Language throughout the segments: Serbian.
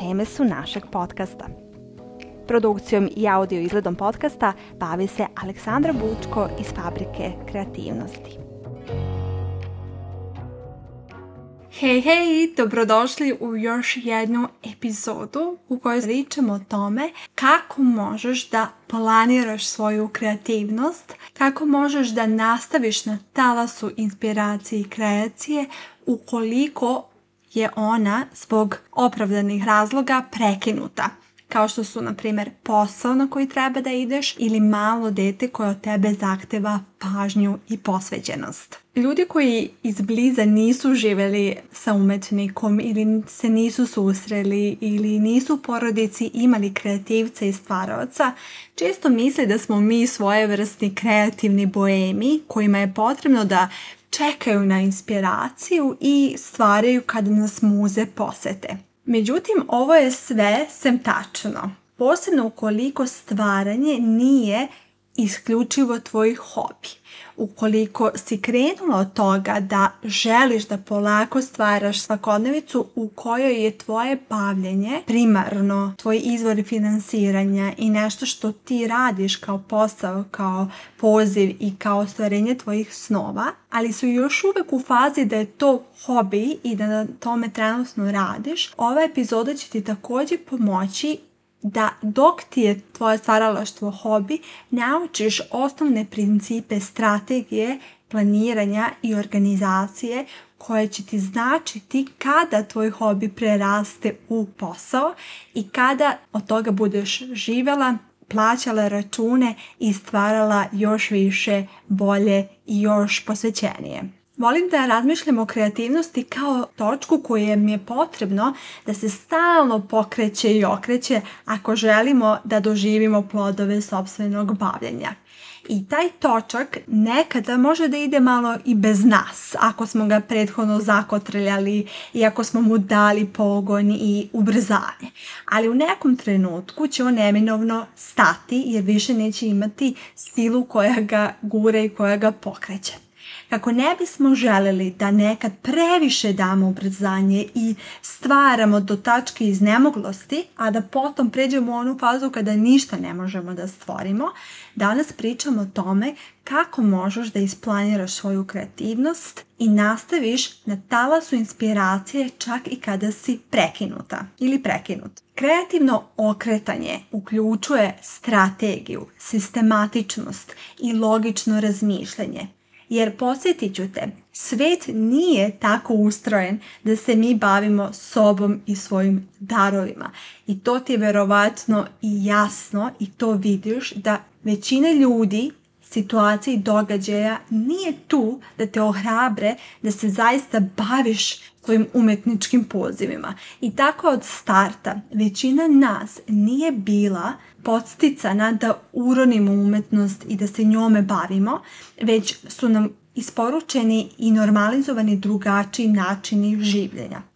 teme su našeg podcasta. Produkcijom i audio izgledom podcasta bavi se Aleksandra Bučko iz Fabrike kreativnosti. Hej, hej, dobrodošli u još jednu epizodu u kojoj pričamo o tome kako možeš da planiraš svoju kreativnost, kako možeš da nastaviš na talasu inspiracije i kreacije ukoliko je ona zbog opravdanih razloga prekinuta kao što su, na primjer, posao na koji treba da ideš ili malo dete koje od tebe zahteva pažnju i posvećenost. Ljudi koji izbliza nisu živeli sa umetnikom ili se nisu susreli ili nisu u porodici imali kreativce i stvaraoca, često misle da smo mi svojevrsni kreativni boemi kojima je potrebno da čekaju na inspiraciju i stvaraju kad nas muze posete. Međutim, ovo je sve sem tačno, posebno ukoliko stvaranje nije isključivo tvojih hobi. Ukoliko si krenula od toga da želiš da polako stvaraš svakodnevicu u kojoj je tvoje bavljenje primarno tvoj izvor finansiranja i nešto što ti radiš kao posao, kao poziv i kao ostvarenje tvojih snova, ali su još uvijek u fazi da je to hobi i da na tome trenutno radiš, ova epizoda će ti također pomoći da dok ti je tvoje stvaralaštvo hobi, naučiš osnovne principe strategije, planiranja i organizacije koje će ti značiti kada tvoj hobi preraste u posao i kada od toga budeš živjela, plaćala račune i stvarala još više bolje i još posvećenije. Volim da razmišljam o kreativnosti kao točku koju mi je potrebno da se stalno pokreće i okreće ako želimo da doživimo plodove sobstvenog bavljenja. I taj točak nekada može da ide malo i bez nas, ako smo ga prethodno zakotrljali i ako smo mu dali pogon i ubrzanje. Ali u nekom trenutku će on neminovno stati jer više neće imati silu koja ga gure i koja ga pokreće kako ne bismo želeli da nekad previše damo ubrzanje i stvaramo do tačke iz nemoglosti, a da potom pređemo u onu fazu kada ništa ne možemo da stvorimo, danas pričamo o tome kako možeš da isplaniraš svoju kreativnost i nastaviš na talasu inspiracije čak i kada si prekinuta ili prekinut. Kreativno okretanje uključuje strategiju, sistematičnost i logično razmišljanje, jer posjetit ću te, svet nije tako ustrojen da se mi bavimo sobom i svojim darovima. I to ti je verovatno i jasno i to vidiš da većina ljudi situacija i događaja nije tu da te ohrabre da se zaista baviš svojim umetničkim pozivima. I tako od starta većina nas nije bila podsticana da uronimo umetnost i da se njome bavimo, već su nam isporučeni i normalizovani drugačiji načini življenja.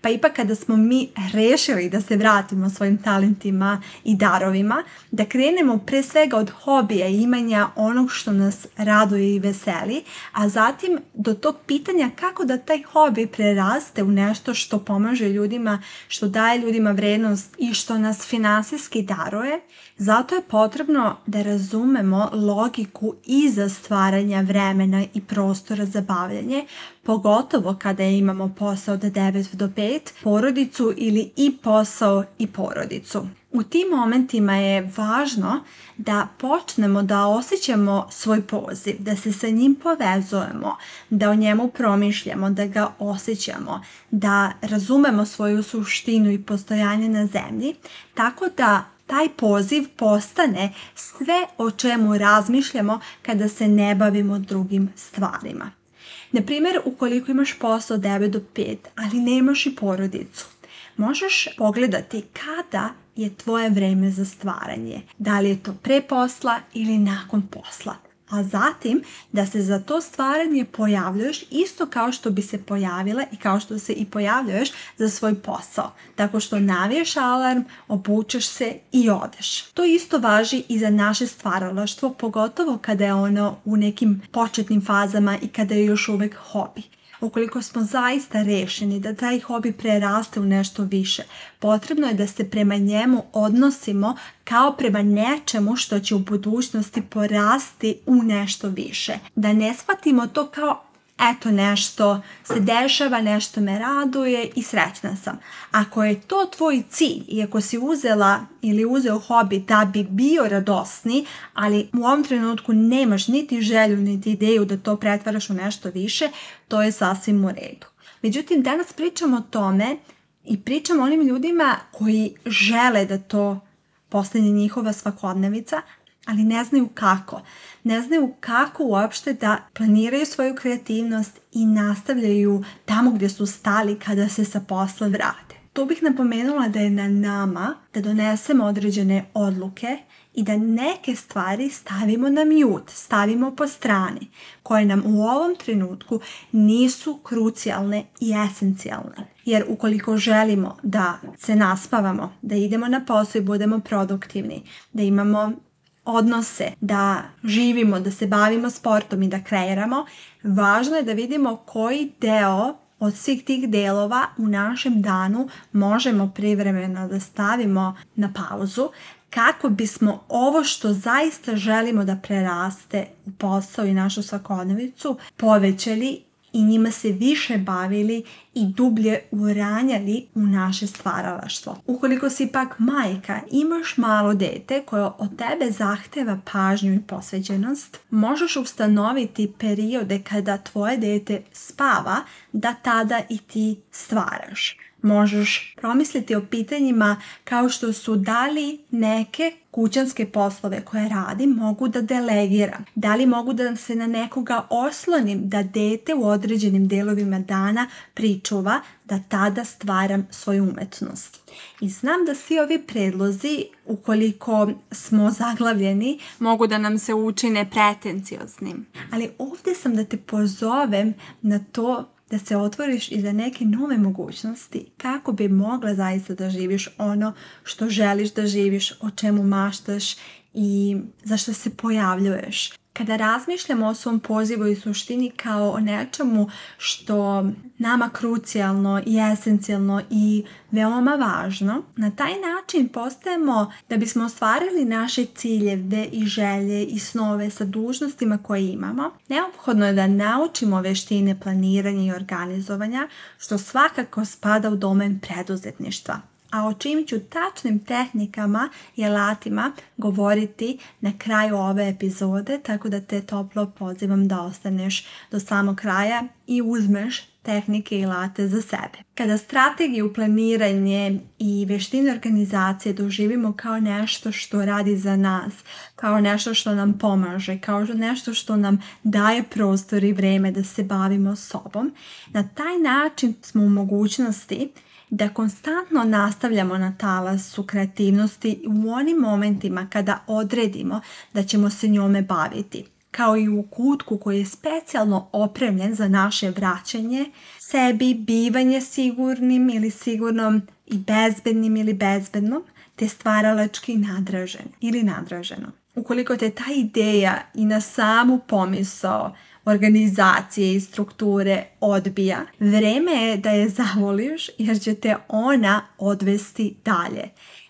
Pa ipak kada smo mi rešili da se vratimo svojim talentima i darovima, da krenemo pre svega od hobija i imanja onog što nas raduje i veseli, a zatim do tog pitanja kako da taj hobi preraste u nešto što pomaže ljudima, što daje ljudima vrednost i što nas finansijski daruje, zato je potrebno da razumemo logiku iza stvaranja vremena i prostora za bavljanje, pogotovo kada imamo posao od 9 do 5 porodicu ili i posao i porodicu. U tim momentima je važno da počnemo da osjećamo svoj poziv, da se sa njim povezujemo, da o njemu promišljamo, da ga osjećamo, da razumemo svoju suštinu i postojanje na zemlji, tako da taj poziv postane sve o čemu razmišljamo kada se ne bavimo drugim stvarima primjer, ukoliko imaš posao od 9 do 5, ali nemaš i porodicu, možeš pogledati kada je tvoje vreme za stvaranje. Da li je to pre posla ili nakon posla a zatim da se za to stvaranje pojavljuješ isto kao što bi se pojavila i kao što se i pojavljuješ za svoj posao. Tako što naviješ alarm, obučeš se i odeš. To isto važi i za naše stvaralaštvo, pogotovo kada je ono u nekim početnim fazama i kada je još uvijek hobi. Ukoliko smo zaista rešeni da taj hobi preraste u nešto više, potrebno je da se prema njemu odnosimo kao prema nečemu što će u budućnosti porasti u nešto više. Da ne shvatimo to kao eto nešto se dešava, nešto me raduje i srećna sam. Ako je to tvoj cilj i ako si uzela ili uzeo hobi da bi bio radosni, ali u ovom trenutku nemaš niti želju, niti ideju da to pretvaraš u nešto više, to je sasvim u redu. Međutim, danas pričamo o tome i pričamo onim ljudima koji žele da to postane njihova svakodnevica, ali ne znaju kako. Ne znaju kako uopšte da planiraju svoju kreativnost i nastavljaju tamo gdje su stali kada se sa posla vrate. Tu bih napomenula da je na nama da donesemo određene odluke i da neke stvari stavimo na mute, stavimo po strani, koje nam u ovom trenutku nisu krucijalne i esencijalne. Jer ukoliko želimo da se naspavamo, da idemo na posao i budemo produktivni, da imamo odnose, da živimo, da se bavimo sportom i da kreiramo, važno je da vidimo koji deo od svih tih delova u našem danu možemo privremeno da stavimo na pauzu kako bismo ovo što zaista želimo da preraste u posao i našu svakodnevicu povećali i njima se više bavili i dublje uranjali u naše stvaralaštvo. Ukoliko si pak majka, imaš malo dete koje od tebe zahteva pažnju i posveđenost, možeš ustanoviti periode kada tvoje dete spava da tada i ti stvaraš možeš promisliti o pitanjima kao što su da li neke kućanske poslove koje radim mogu da delegiram, da li mogu da se na nekoga oslonim da dete u određenim delovima dana pričuva da tada stvaram svoju umetnost. I znam da svi ovi predlozi, ukoliko smo zaglavljeni, mogu da nam se učine pretencioznim. Ali ovdje sam da te pozovem na to da se otvoriš i za neke nove mogućnosti kako bi mogla zaista da živiš ono što želiš da živiš, o čemu maštaš i za što se pojavljuješ. Kada razmišljamo o svom pozivu i suštini kao o nečemu što nama krucijalno i esencijalno i veoma važno, na taj način postajemo da bismo ostvarili naše ciljeve i želje i snove sa dužnostima koje imamo, neophodno je da naučimo veštine planiranja i organizovanja, što svakako spada u domen preduzetništva a o čim ću tačnim tehnikama i alatima govoriti na kraju ove epizode, tako da te toplo pozivam da ostaneš do samog kraja i uzmeš tehnike i late za sebe. Kada strategiju, planiranje i vještine organizacije doživimo kao nešto što radi za nas, kao nešto što nam pomaže, kao nešto što nam daje prostor i vrijeme da se bavimo sobom, na taj način smo u mogućnosti da konstantno nastavljamo na talasu kreativnosti u onim momentima kada odredimo da ćemo se njome baviti, kao i u kutku koji je specijalno opremljen za naše vraćanje sebi, bivanje sigurnim ili sigurnom i bezbednim ili bezbednom, te stvaralački nadražen ili nadraženo. Ukoliko te ta ideja i na samu pomisao organizacije i strukture odbija, vreme je da je zavoliš jer će te ona odvesti dalje.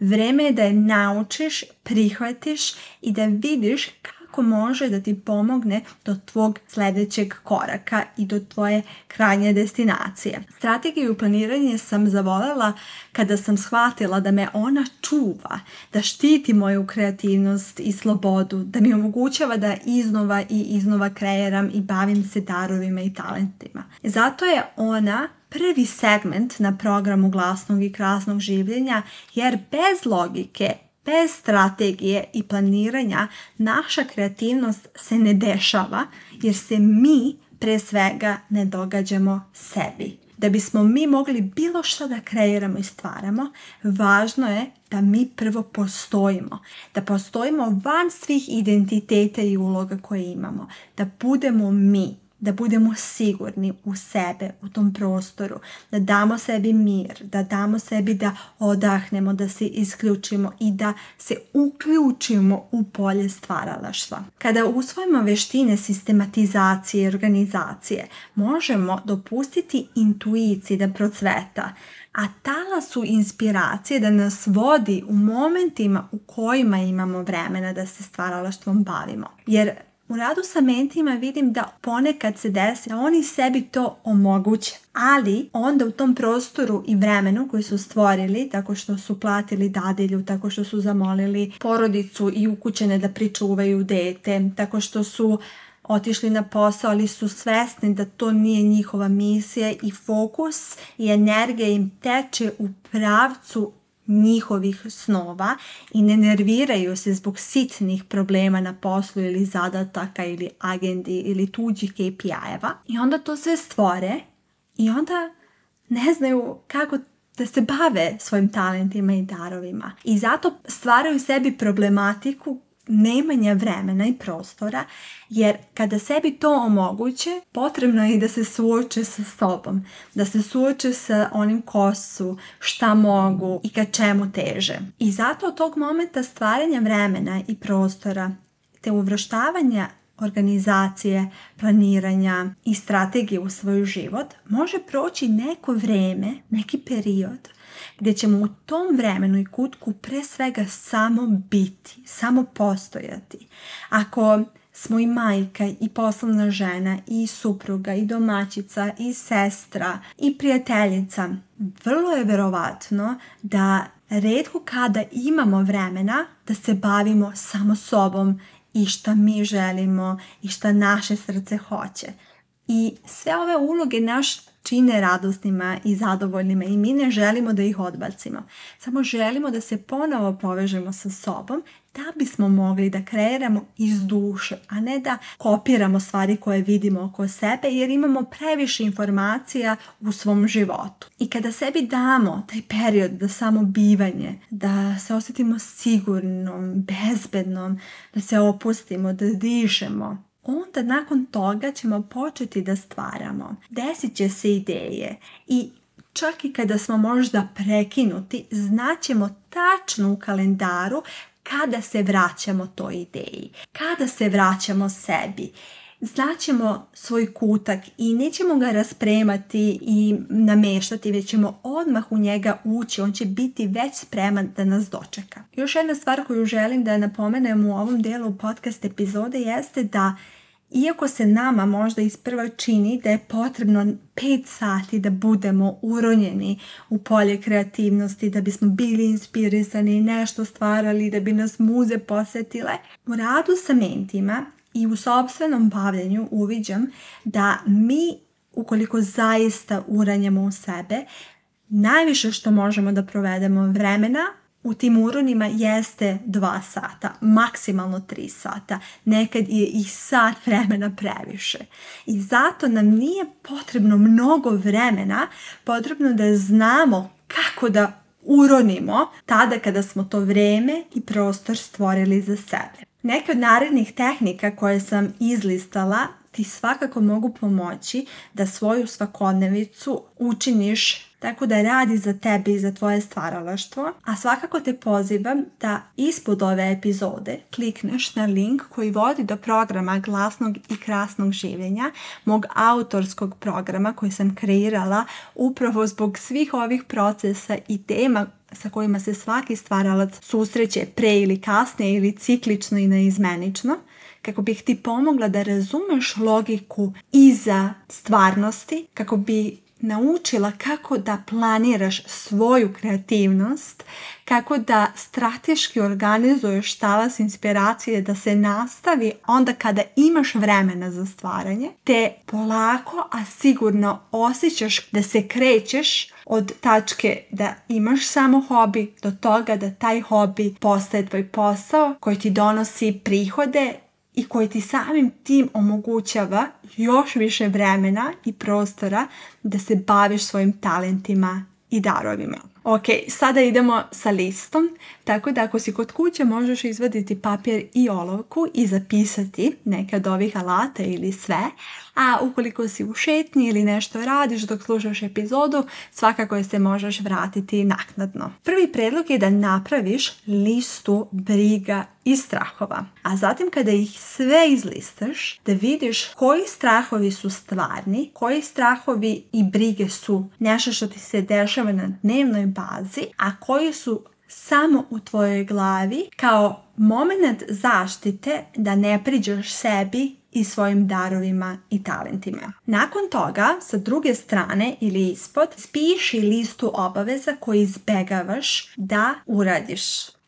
Vreme je da je naučiš, prihvatiš i da vidiš kako kako može da ti pomogne do tvog sljedećeg koraka i do tvoje krajnje destinacije. Strategiju planiranja sam zavolela kada sam shvatila da me ona čuva, da štiti moju kreativnost i slobodu, da mi omogućava da iznova i iznova kreiram i bavim se darovima i talentima. Zato je ona prvi segment na programu glasnog i krasnog življenja, jer bez logike bez strategije i planiranja naša kreativnost se ne dešava jer se mi pre svega ne događamo sebi. Da bismo mi mogli bilo što da kreiramo i stvaramo, važno je da mi prvo postojimo. Da postojimo van svih identiteta i uloga koje imamo. Da budemo mi da budemo sigurni u sebe, u tom prostoru, da damo sebi mir, da damo sebi da odahnemo, da se isključimo i da se uključimo u polje stvaralaštva. Kada usvojimo veštine sistematizacije i organizacije, možemo dopustiti intuiciji da procveta, a tala su inspiracije da nas vodi u momentima u kojima imamo vremena da se stvaralaštvom bavimo. Jer u radu sa mentima vidim da ponekad se desi da oni sebi to omoguće, ali onda u tom prostoru i vremenu koji su stvorili tako što su platili dadilju, tako što su zamolili porodicu i ukućene da pričuvaju dete, tako što su otišli na posao, ali su svjesni da to nije njihova misija i fokus i energija im teče u pravcu njihovih snova i ne nerviraju se zbog sitnih problema na poslu ili zadataka ili agendi ili tuđih KPI-eva i onda to sve stvore i onda ne znaju kako da se bave svojim talentima i darovima. I zato stvaraju sebi problematiku nemanja vremena i prostora, jer kada sebi to omoguće, potrebno je i da se suoče sa sobom, da se suoče sa onim ko su, šta mogu i ka čemu teže. I zato od tog momenta stvaranja vremena i prostora te uvrštavanja organizacije, planiranja i strategije u svoj život može proći neko vreme, neki period – gdje ćemo u tom vremenu i kutku pre svega samo biti, samo postojati. Ako smo i majka i poslovna žena i supruga i domaćica i sestra i prijateljica, vrlo je verovatno da redko kada imamo vremena da se bavimo samo sobom i šta mi želimo i šta naše srce hoće. I sve ove uloge naš čine radosnima i zadovoljnima i mi ne želimo da ih odbacimo. Samo želimo da se ponovo povežemo sa sobom da bismo mogli da kreiramo iz duše, a ne da kopiramo stvari koje vidimo oko sebe jer imamo previše informacija u svom životu. I kada sebi damo taj period da samo bivanje, da se osjetimo sigurnom, bezbednom, da se opustimo, da dišemo, onda nakon toga ćemo početi da stvaramo. Desit će se ideje i čak i kada smo možda prekinuti, znaćemo tačno u kalendaru kada se vraćamo toj ideji, kada se vraćamo sebi znaćemo svoj kutak i nećemo ga raspremati i nameštati, već ćemo odmah u njega ući, on će biti već spreman da nas dočeka. Još jedna stvar koju želim da napomenem u ovom dijelu podcast epizode jeste da iako se nama možda isprva čini da je potrebno 5 sati da budemo uronjeni u polje kreativnosti, da bismo bili inspirisani, nešto stvarali, da bi nas muze posjetile. u radu sa mentima i u sobstvenom bavljenju uviđam da mi ukoliko zaista uranjamo u sebe, najviše što možemo da provedemo vremena u tim uronima jeste 2 sata, maksimalno 3 sata, nekad je i sat vremena previše. I zato nam nije potrebno mnogo vremena, potrebno da znamo kako da uronimo tada kada smo to vreme i prostor stvorili za sebe. Neke od narednih tehnika koje sam izlistala ti svakako mogu pomoći da svoju svakodnevicu učiniš tako da radi za tebe i za tvoje stvaralaštvo, a svakako te pozivam da ispod ove epizode klikneš na link koji vodi do programa glasnog i krasnog življenja, mog autorskog programa koji sam kreirala upravo zbog svih ovih procesa i tema sa kojima se svaki stvaralac susreće pre ili kasnije ili ciklično i neizmenično, kako bih ti pomogla da razumeš logiku iza stvarnosti, kako bi naučila kako da planiraš svoju kreativnost, kako da strateški organizuješ talas inspiracije da se nastavi onda kada imaš vremena za stvaranje, te polako, a sigurno osjećaš da se krećeš od tačke da imaš samo hobi do toga da taj hobi postaje tvoj posao koji ti donosi prihode i koji ti samim tim omogućava još više vremena i prostora da se baviš svojim talentima i darovima. Ok, sada idemo sa listom, tako da ako si kod kuće možeš izvaditi papir i olovku i zapisati neke od ovih alata ili sve, a ukoliko si u šetnji ili nešto radiš dok slušaš epizodu, svakako se možeš vratiti naknadno. Prvi predlog je da napraviš listu briga i strahova. A zatim kada ih sve izlistaš, da vidiš koji strahovi su stvarni, koji strahovi i brige su nešto što ti se dešava na dnevnoj bazi, a koji su samo u tvojoj glavi kao moment zaštite da ne priđeš sebi i svojim darovima i talentima. Nakon toga, sa druge strane ili ispod, spiši listu obaveza koje izbegavaš da uradiš.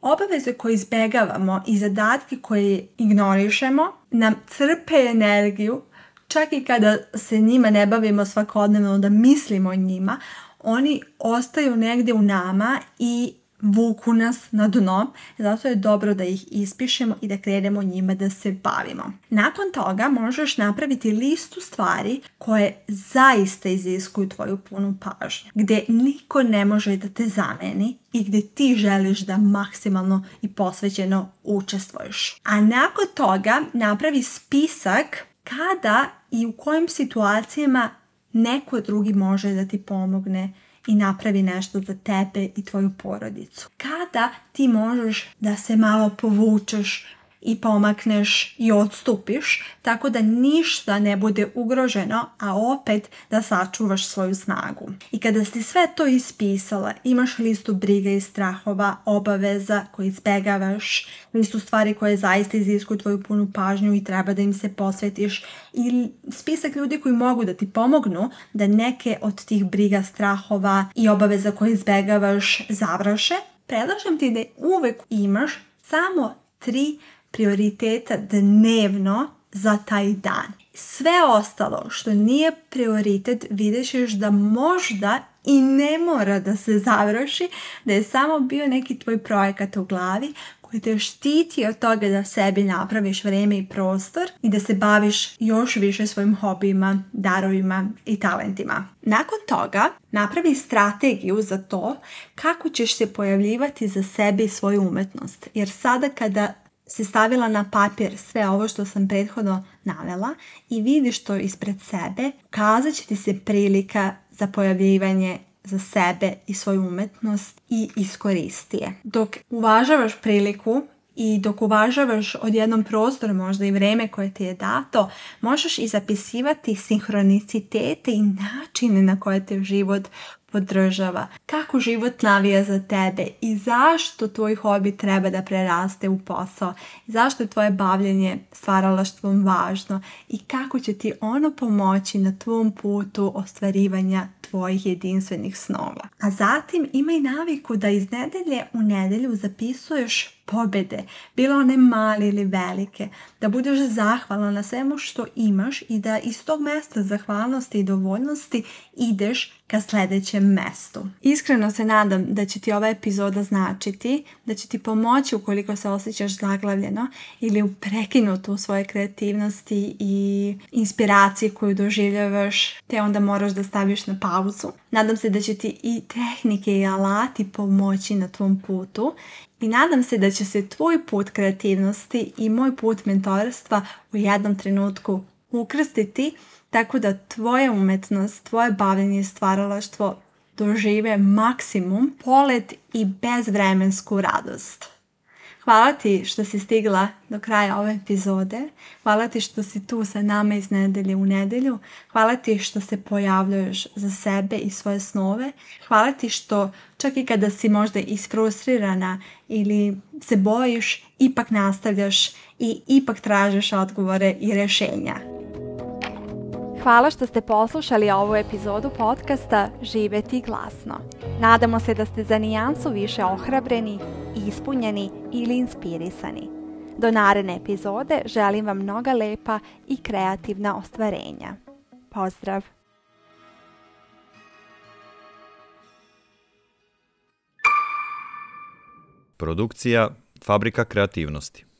Obaveze koje izbegavamo i zadatke koje ignorišemo nam crpe energiju čak i kada se njima ne bavimo svakodnevno da mislimo o njima, oni ostaju negdje u nama i vuku nas na dno, zato je dobro da ih ispišemo i da krenemo njima da se bavimo. Nakon toga možeš napraviti listu stvari koje zaista iziskuju tvoju punu pažnju, gdje niko ne može da te zameni i gdje ti želiš da maksimalno i posvećeno učestvuješ. A nakon toga napravi spisak kada i u kojim situacijama neko drugi može da ti pomogne i napravi nešto za tebe i tvoju porodicu. Kada ti možeš da se malo povučeš i pomakneš i odstupiš tako da ništa ne bude ugroženo, a opet da sačuvaš svoju snagu. I kada si sve to ispisala, imaš listu briga i strahova, obaveza koje izbegavaš, listu stvari koje zaista iziskuju tvoju punu pažnju i treba da im se posvetiš i spisak ljudi koji mogu da ti pomognu da neke od tih briga, strahova i obaveza koje izbegavaš završe, predlažem ti da uvek imaš samo tri prioriteta dnevno za taj dan. Sve ostalo što nije prioritet vidjet ćeš da možda i ne mora da se završi, da je samo bio neki tvoj projekat u glavi koji te štiti od toga da sebi napraviš vreme i prostor i da se baviš još više svojim hobijima, darovima i talentima. Nakon toga napravi strategiju za to kako ćeš se pojavljivati za sebe i svoju umetnost. Jer sada kada se stavila na papir sve ovo što sam prethodno navela i vidiš to ispred sebe, kazat će ti se prilika za pojavljivanje za sebe i svoju umetnost i iskoristi je. Dok uvažavaš priliku i dok uvažavaš odjednom prostor možda i vrijeme koje ti je dato, možeš i zapisivati sinhronicitete i načine na koje te život podržava, kako život navija za tebe i zašto tvoj hobi treba da preraste u posao, zašto je tvoje bavljenje stvaralaštvom važno i kako će ti ono pomoći na tvom putu ostvarivanja tvojih jedinstvenih snova. A zatim imaj naviku da iz nedelje u nedelju zapisuješ pobjede, bilo one male ili velike, da budeš zahvalna na svemu što imaš i da iz tog mesta zahvalnosti i dovoljnosti ideš ka sljedećem mestu. Iskreno se nadam da će ti ova epizoda značiti, da će ti pomoći ukoliko se osjećaš zaglavljeno ili u prekinutu u svoje kreativnosti i inspiraciji koju doživljavaš, te onda moraš da staviš na pauzu. Nadam se da će ti i tehnike i alati pomoći na tvom putu i nadam se da će se tvoj put kreativnosti i moj put mentorstva u jednom trenutku ukrstiti tako da tvoja umetnost, tvoje bavljenje i stvaralaštvo dožive maksimum, polet i bezvremensku radost. Hvala ti što si stigla do kraja ove epizode. Hvala ti što si tu sa nama iz nedelje u nedelju. Hvala ti što se pojavljuješ za sebe i svoje snove. Hvala ti što čak i kada si možda isfrustrirana ili se bojiš, ipak nastavljaš i ipak tražiš odgovore i rešenja. Hvala što ste poslušali ovu epizodu podcasta Živeti glasno. Nadamo se da ste za nijansu više ohrabreni ispunjeni ili inspirisani. Do naredne epizode želim vam mnoga lepa i kreativna ostvarenja. Pozdrav! Produkcija Fabrika kreativnosti